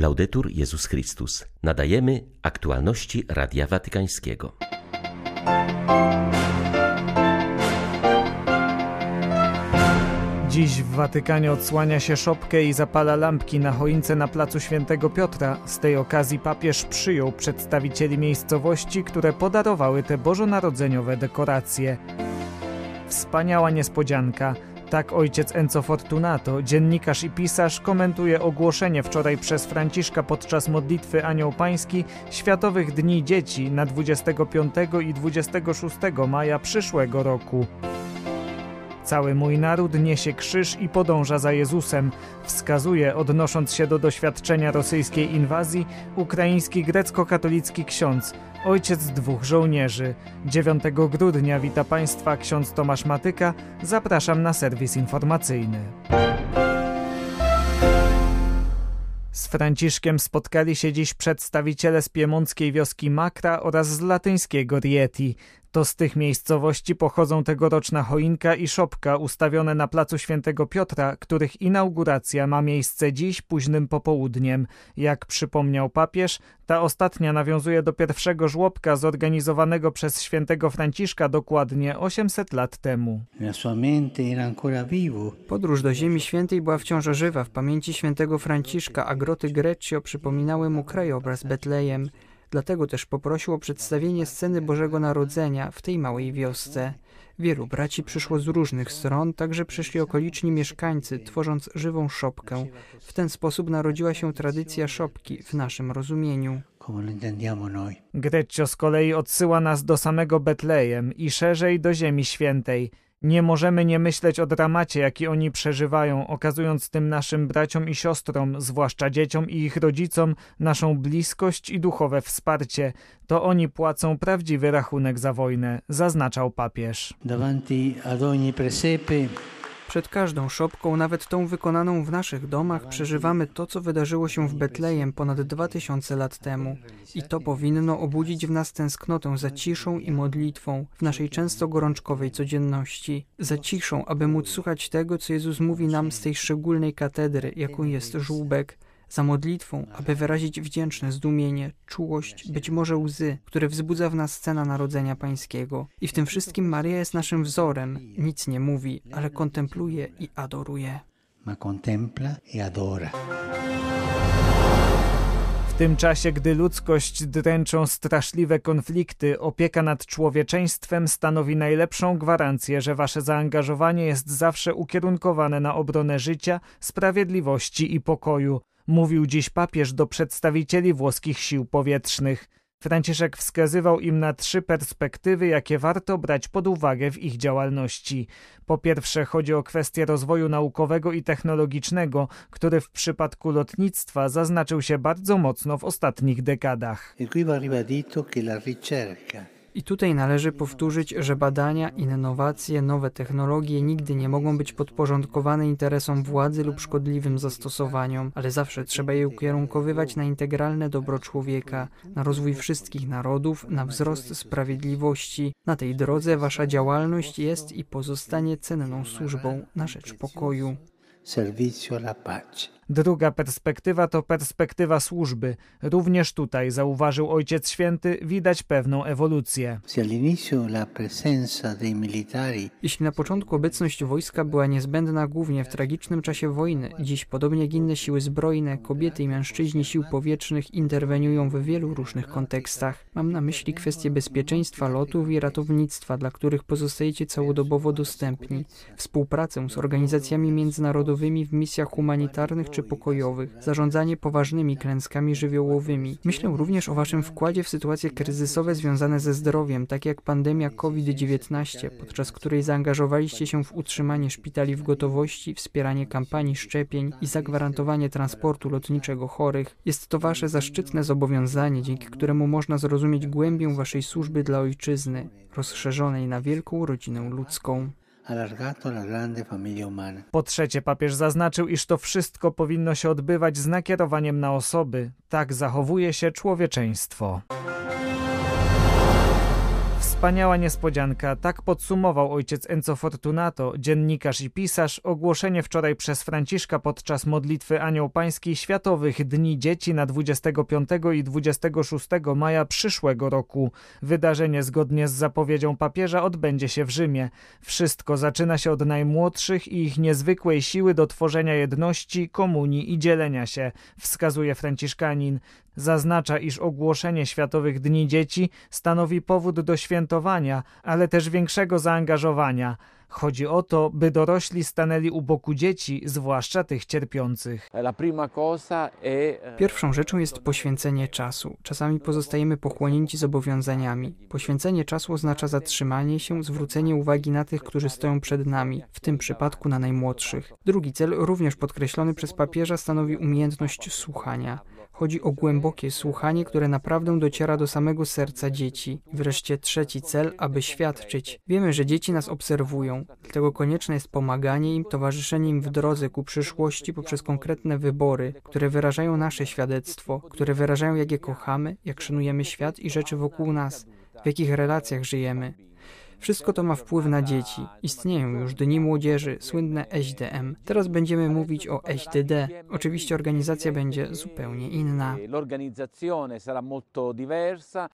Laudetur Jezus Chrystus. Nadajemy aktualności Radia Watykańskiego. Dziś w Watykanie odsłania się szopkę i zapala lampki na choince na placu Świętego Piotra. Z tej okazji papież przyjął przedstawicieli miejscowości, które podarowały te bożonarodzeniowe dekoracje. Wspaniała niespodzianka. Tak ojciec Enzo Fortunato, dziennikarz i pisarz, komentuje ogłoszenie wczoraj przez Franciszka podczas modlitwy Anioł Pański Światowych Dni Dzieci na 25 i 26 maja przyszłego roku. Cały mój naród niesie krzyż i podąża za Jezusem, wskazuje, odnosząc się do doświadczenia rosyjskiej inwazji, ukraiński grecko-katolicki ksiądz, ojciec dwóch żołnierzy. 9 grudnia wita Państwa ksiądz Tomasz Matyka. Zapraszam na serwis informacyjny. Z Franciszkiem spotkali się dziś przedstawiciele z piemonckiej wioski Makra oraz z latyńskiego Rieti. To z tych miejscowości pochodzą tegoroczna choinka i szopka ustawione na placu Świętego Piotra, których inauguracja ma miejsce dziś późnym popołudniem. Jak przypomniał papież, ta ostatnia nawiązuje do pierwszego żłobka zorganizowanego przez świętego Franciszka dokładnie 800 lat temu. Podróż do Ziemi Świętej była wciąż żywa. W pamięci świętego Franciszka, a groty Greccio przypominały mu krajobraz Betlejem. Dlatego też poprosił o przedstawienie sceny Bożego Narodzenia w tej małej wiosce. Wielu braci przyszło z różnych stron, także przyszli okoliczni mieszkańcy, tworząc żywą szopkę. W ten sposób narodziła się tradycja szopki w naszym rozumieniu. Greccio z kolei odsyła nas do samego Betlejem i szerzej do Ziemi Świętej. Nie możemy nie myśleć o dramacie, jaki oni przeżywają, okazując tym naszym braciom i siostrom, zwłaszcza dzieciom i ich rodzicom, naszą bliskość i duchowe wsparcie. To oni płacą prawdziwy rachunek za wojnę, zaznaczał papież. Davanti ad ogni presepe przed każdą szopką, nawet tą wykonaną w naszych domach, przeżywamy to, co wydarzyło się w Betlejem ponad dwa tysiące lat temu. I to powinno obudzić w nas tęsknotę za ciszą i modlitwą w naszej często gorączkowej codzienności. Za ciszą, aby móc słuchać tego, co Jezus mówi nam z tej szczególnej katedry, jaką jest żółbek za modlitwą, aby wyrazić wdzięczne zdumienie, czułość, być może łzy, które wzbudza w nas scena Narodzenia Pańskiego. I w tym wszystkim Maria jest naszym wzorem. Nic nie mówi, ale kontempluje i adoruje. Ma contempla i adora. W tym czasie, gdy ludzkość dręczą straszliwe konflikty, opieka nad człowieczeństwem stanowi najlepszą gwarancję, że wasze zaangażowanie jest zawsze ukierunkowane na obronę życia, sprawiedliwości i pokoju mówił dziś papież do przedstawicieli włoskich sił powietrznych. Franciszek wskazywał im na trzy perspektywy, jakie warto brać pod uwagę w ich działalności. Po pierwsze, chodzi o kwestię rozwoju naukowego i technologicznego, który w przypadku lotnictwa zaznaczył się bardzo mocno w ostatnich dekadach. I tutaj należy powtórzyć, że badania, innowacje, nowe technologie nigdy nie mogą być podporządkowane interesom władzy lub szkodliwym zastosowaniom, ale zawsze trzeba je ukierunkowywać na integralne dobro człowieka, na rozwój wszystkich narodów, na wzrost sprawiedliwości. Na tej drodze wasza działalność jest i pozostanie cenną służbą na rzecz pokoju. Servizio alla pace. Druga perspektywa to perspektywa służby. Również tutaj, zauważył Ojciec Święty, widać pewną ewolucję. Jeśli na początku obecność wojska była niezbędna głównie w tragicznym czasie wojny, dziś, podobnie jak inne siły zbrojne, kobiety i mężczyźni sił powietrznych interweniują w wielu różnych kontekstach. Mam na myśli kwestie bezpieczeństwa lotów i ratownictwa, dla których pozostajecie całodobowo dostępni, współpracę z organizacjami międzynarodowymi w misjach humanitarnych czy pokojowych, zarządzanie poważnymi klęskami żywiołowymi. Myślę również o Waszym wkładzie w sytuacje kryzysowe związane ze zdrowiem, takie jak pandemia COVID-19, podczas której zaangażowaliście się w utrzymanie szpitali w gotowości, wspieranie kampanii szczepień i zagwarantowanie transportu lotniczego chorych. Jest to Wasze zaszczytne zobowiązanie, dzięki któremu można zrozumieć głębię Waszej służby dla ojczyzny, rozszerzonej na wielką rodzinę ludzką. Po trzecie, papież zaznaczył, iż to wszystko powinno się odbywać z nakierowaniem na osoby. Tak zachowuje się człowieczeństwo. Wspaniała niespodzianka, tak podsumował ojciec Enzo Fortunato, dziennikarz i pisarz, ogłoszenie wczoraj przez Franciszka podczas modlitwy Anioł Pańskiej Światowych Dni Dzieci na 25 i 26 maja przyszłego roku. Wydarzenie zgodnie z zapowiedzią papieża odbędzie się w Rzymie. Wszystko zaczyna się od najmłodszych i ich niezwykłej siły do tworzenia jedności, komunii i dzielenia się, wskazuje Franciszkanin. Zaznacza, iż ogłoszenie Światowych Dni Dzieci stanowi powód do świętowania, ale też większego zaangażowania. Chodzi o to, by dorośli stanęli u boku dzieci, zwłaszcza tych cierpiących. Eh, Pierwszą rzeczą jest poświęcenie czasu. Czasami pozostajemy pochłonięci zobowiązaniami. Poświęcenie czasu oznacza zatrzymanie się, zwrócenie uwagi na tych, którzy stoją przed nami, w tym przypadku na najmłodszych. Drugi cel, również podkreślony przez papieża, stanowi umiejętność słuchania. Chodzi o głębokie słuchanie, które naprawdę dociera do samego serca dzieci. Wreszcie trzeci cel, aby świadczyć. Wiemy, że dzieci nas obserwują, dlatego konieczne jest pomaganie im, towarzyszenie im w drodze ku przyszłości poprzez konkretne wybory, które wyrażają nasze świadectwo, które wyrażają, jak je kochamy, jak szanujemy świat i rzeczy wokół nas, w jakich relacjach żyjemy. Wszystko to ma wpływ na dzieci. Istnieją już dni młodzieży, słynne SDM. Teraz będziemy mówić o SDD. Oczywiście organizacja będzie zupełnie inna. L'organizzazione sarà molto diversa.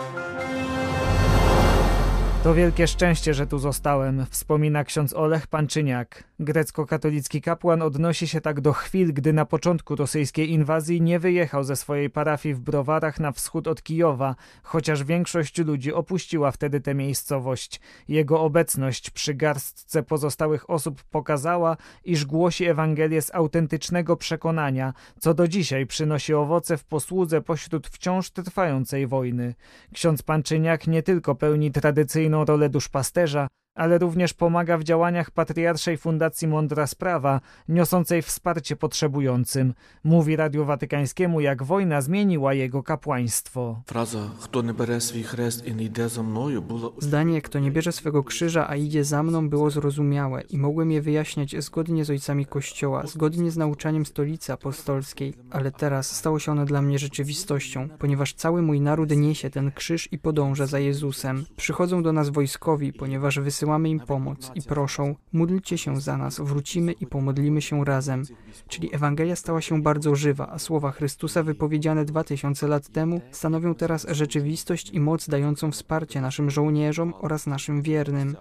To wielkie szczęście, że tu zostałem, wspomina ksiądz Olech Panczyniak. Grecko-katolicki kapłan odnosi się tak do chwil, gdy na początku rosyjskiej inwazji nie wyjechał ze swojej parafii w Browarach na wschód od Kijowa, chociaż większość ludzi opuściła wtedy tę miejscowość. Jego obecność przy garstce pozostałych osób pokazała, iż głosi Ewangelię z autentycznego przekonania, co do dzisiaj przynosi owoce w posłudze pośród wciąż trwającej wojny. Ksiądz Panczyniak nie tylko pełni tradycyjną rolę duszpasterza, ale również pomaga w działaniach Patriarszej Fundacji Mądra Sprawa, niosącej wsparcie potrzebującym. Mówi Radiu Watykańskiemu, jak wojna zmieniła jego kapłaństwo. Fraza, kto nie bierze swój chrzest i nie idzie za mną, było... Zdanie, kto nie bierze swego krzyża, a idzie za mną, było zrozumiałe i mogłem je wyjaśniać zgodnie z ojcami Kościoła, zgodnie z nauczaniem Stolicy Apostolskiej, ale teraz stało się ono dla mnie rzeczywistością, ponieważ cały mój naród niesie ten krzyż i podąża za Jezusem. Przychodzą do nas wojskowi, ponieważ wysyłają wysyłamy im pomoc i proszą, módlcie się za nas, wrócimy i pomodlimy się razem. Czyli Ewangelia stała się bardzo żywa, a słowa Chrystusa wypowiedziane dwa tysiące lat temu stanowią teraz rzeczywistość i moc dającą wsparcie naszym żołnierzom oraz naszym wiernym.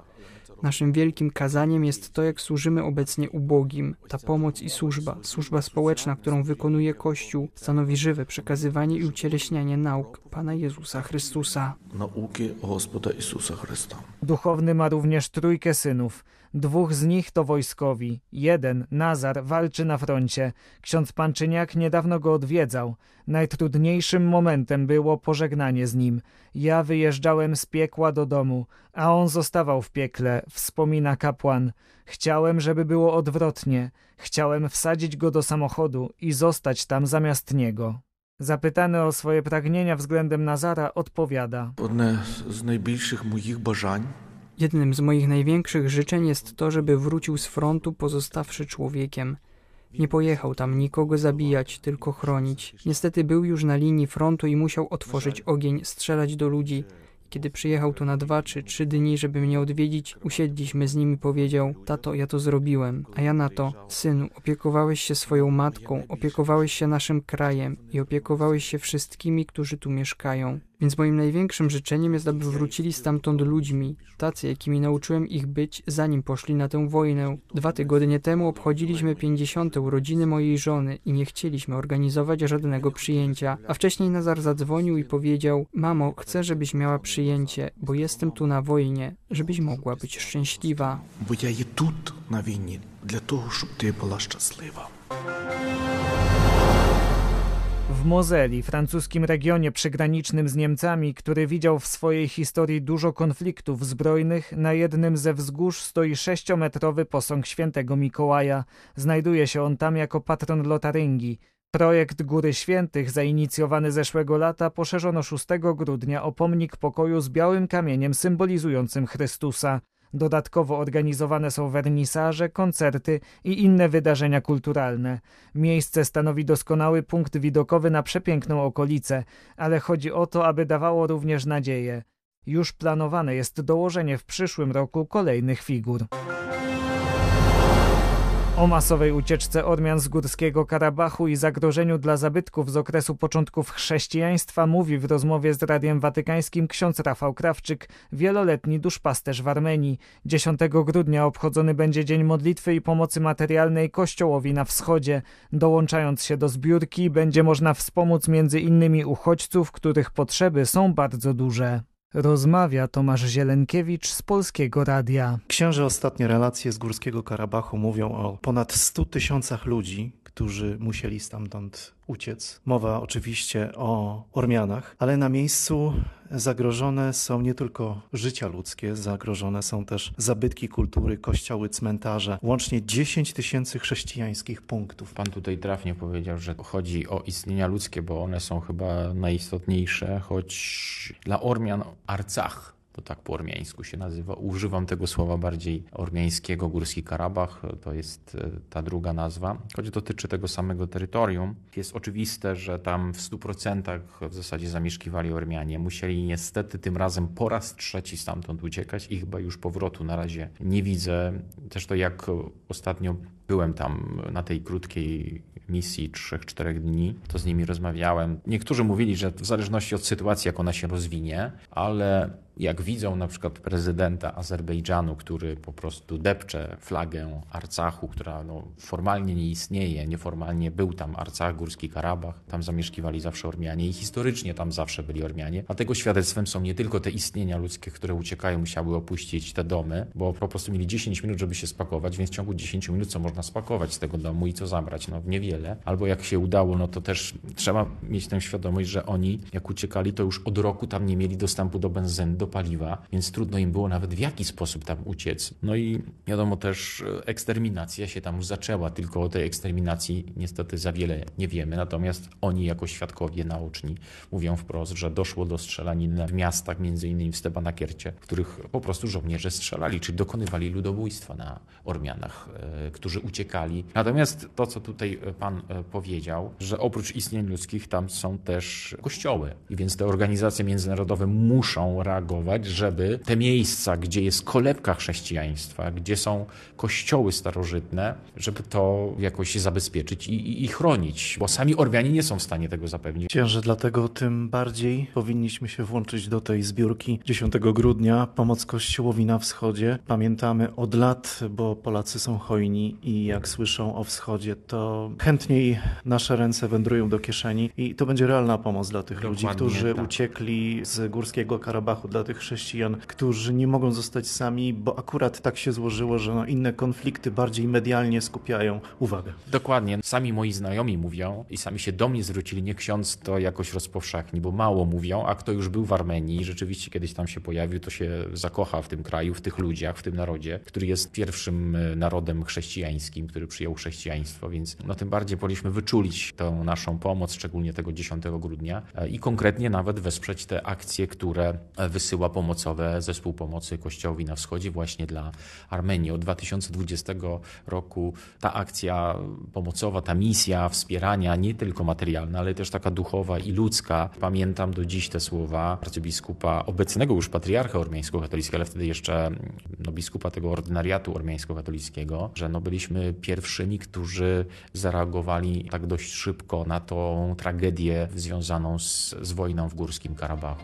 Naszym wielkim kazaniem jest to, jak służymy obecnie ubogim. Ta pomoc i służba, służba społeczna, którą wykonuje Kościół, stanowi żywe przekazywanie i ucieleśnianie nauk Pana Jezusa Chrystusa. Nauki Gospoda Jezusa Chrystusa. Duchowny ma również trójkę synów. Dwóch z nich to wojskowi. Jeden, Nazar, walczy na froncie. Ksiądz Panczyniak niedawno go odwiedzał. Najtrudniejszym momentem było pożegnanie z nim. Ja wyjeżdżałem z piekła do domu, a on zostawał w piekle, wspomina kapłan. Chciałem, żeby było odwrotnie. Chciałem wsadzić go do samochodu i zostać tam zamiast niego. Zapytany o swoje pragnienia względem Nazara, odpowiada: Одне z najbliższych moich бажань Jednym z moich największych życzeń jest to, żeby wrócił z frontu pozostawszy człowiekiem. Nie pojechał tam nikogo zabijać, tylko chronić. Niestety był już na linii frontu i musiał otworzyć ogień, strzelać do ludzi. Kiedy przyjechał tu na dwa czy trzy dni, żeby mnie odwiedzić, usiedliśmy z nim i powiedział: Tato, ja to zrobiłem. A ja na to: Synu, opiekowałeś się swoją matką, opiekowałeś się naszym krajem i opiekowałeś się wszystkimi, którzy tu mieszkają. Więc moim największym życzeniem jest, aby wrócili stamtąd ludźmi, tacy, jakimi nauczyłem ich być, zanim poszli na tę wojnę. Dwa tygodnie temu obchodziliśmy 50. urodziny mojej żony i nie chcieliśmy organizować żadnego przyjęcia, a wcześniej Nazar zadzwonił i powiedział: Mamo, chcę, żebyś miała przyjęcie, bo jestem tu na wojnie, żebyś mogła być szczęśliwa. Bo ja jestem tu na wojnie, dla tego, żeby ty była szczęśliwa. W Mozeli, francuskim regionie przygranicznym z Niemcami, który widział w swojej historii dużo konfliktów zbrojnych, na jednym ze wzgórz stoi sześciometrowy posąg świętego Mikołaja. Znajduje się on tam jako patron Lotaryngii. Projekt Góry Świętych, zainicjowany zeszłego lata, poszerzono 6 grudnia o pomnik pokoju z białym kamieniem symbolizującym Chrystusa. Dodatkowo organizowane są wernisaże, koncerty i inne wydarzenia kulturalne. Miejsce stanowi doskonały punkt widokowy na przepiękną okolicę, ale chodzi o to, aby dawało również nadzieję. Już planowane jest dołożenie w przyszłym roku kolejnych figur. O masowej ucieczce Ormian z Górskiego Karabachu i zagrożeniu dla zabytków z okresu początków chrześcijaństwa mówi w rozmowie z Radiem Watykańskim ksiądz Rafał Krawczyk, wieloletni duszpasterz w Armenii. 10 grudnia obchodzony będzie Dzień Modlitwy i Pomocy Materialnej Kościołowi na Wschodzie. Dołączając się do zbiórki będzie można wspomóc między innymi uchodźców, których potrzeby są bardzo duże. Rozmawia Tomasz Zielenkiewicz z Polskiego Radia. Księże ostatnie relacje z Górskiego Karabachu mówią o ponad 100 tysiącach ludzi, którzy musieli stamtąd uciec. Mowa oczywiście o Ormianach, ale na miejscu zagrożone są nie tylko życia ludzkie, zagrożone są też zabytki kultury, kościoły, cmentarze, łącznie 10 tysięcy chrześcijańskich punktów. Pan tutaj trafnie powiedział, że chodzi o istnienia ludzkie, bo one są chyba najistotniejsze, choć dla Ormian Arcach to tak po ormiańsku się nazywa. Używam tego słowa bardziej ormiańskiego, Górski Karabach, to jest e, ta druga nazwa. Choć dotyczy tego samego terytorium, jest oczywiste, że tam w 100% w zasadzie zamieszkiwali Ormianie. Musieli niestety tym razem po raz trzeci stamtąd uciekać i chyba już powrotu na razie nie widzę. Też to jak ostatnio byłem tam na tej krótkiej misji 3-4 dni, to z nimi rozmawiałem. Niektórzy mówili, że w zależności od sytuacji, jak ona się rozwinie, ale jak widzą na przykład prezydenta Azerbejdżanu, który po prostu depcze flagę Arcachu, która no, formalnie nie istnieje, nieformalnie był tam Arcach, Górski Karabach, tam zamieszkiwali zawsze Ormianie i historycznie tam zawsze byli Ormianie. A tego świadectwem są nie tylko te istnienia ludzkie, które uciekają, musiały opuścić te domy, bo po prostu mieli 10 minut, żeby się spakować, więc w ciągu 10 minut co można spakować z tego domu i co zabrać? No niewiele. Albo jak się udało, no to też trzeba mieć tę świadomość, że oni jak uciekali, to już od roku tam nie mieli dostępu do benzyny, do paliwa, więc trudno im było nawet w jaki sposób tam uciec. No i wiadomo też, e, eksterminacja się tam już zaczęła, tylko o tej eksterminacji niestety za wiele nie wiemy. Natomiast oni jako świadkowie naoczni mówią wprost, że doszło do strzelaniny w miastach, między innymi w Stepanakiercie, w których po prostu żołnierze strzelali, czyli dokonywali ludobójstwa na Ormianach, e, którzy uciekali. Natomiast to, co tutaj e, pan powiedział, że oprócz istnień ludzkich tam są też kościoły. I więc te organizacje międzynarodowe muszą reagować żeby te miejsca, gdzie jest kolebka chrześcijaństwa, gdzie są kościoły starożytne, żeby to jakoś zabezpieczyć i, i, i chronić, bo sami Ormianie nie są w stanie tego zapewnić. Księże, dlatego tym bardziej powinniśmy się włączyć do tej zbiórki 10 grudnia, pomoc Kościołowi na wschodzie. Pamiętamy od lat, bo Polacy są hojni i jak słyszą o wschodzie, to chętniej nasze ręce wędrują do kieszeni i to będzie realna pomoc dla tych Dokładnie, ludzi, którzy tak. uciekli z Górskiego Karabachu, dla tych chrześcijan, którzy nie mogą zostać sami, bo akurat tak się złożyło, że no inne konflikty bardziej medialnie skupiają uwagę. Dokładnie. Sami moi znajomi mówią i sami się do mnie zwrócili, nie ksiądz to jakoś rozpowszechni, bo mało mówią, a kto już był w Armenii rzeczywiście kiedyś tam się pojawił, to się zakocha w tym kraju, w tych ludziach, w tym narodzie, który jest pierwszym e, narodem chrześcijańskim, który przyjął chrześcijaństwo, więc no tym bardziej powinniśmy wyczulić tę naszą pomoc, szczególnie tego 10 grudnia e, i konkretnie nawet wesprzeć te akcje, które e, wysyła pomocowe, zespół pomocy Kościołowi na wschodzie właśnie dla Armenii. Od 2020 roku ta akcja pomocowa, ta misja wspierania, nie tylko materialna, ale też taka duchowa i ludzka. Pamiętam do dziś te słowa arcybiskupa, obecnego już patriarcha ormiańsko-katolickiego, ale wtedy jeszcze no, biskupa tego ordynariatu ormiańsko-katolickiego, że no, byliśmy pierwszymi, którzy zareagowali tak dość szybko na tą tragedię związaną z, z wojną w Górskim Karabachu.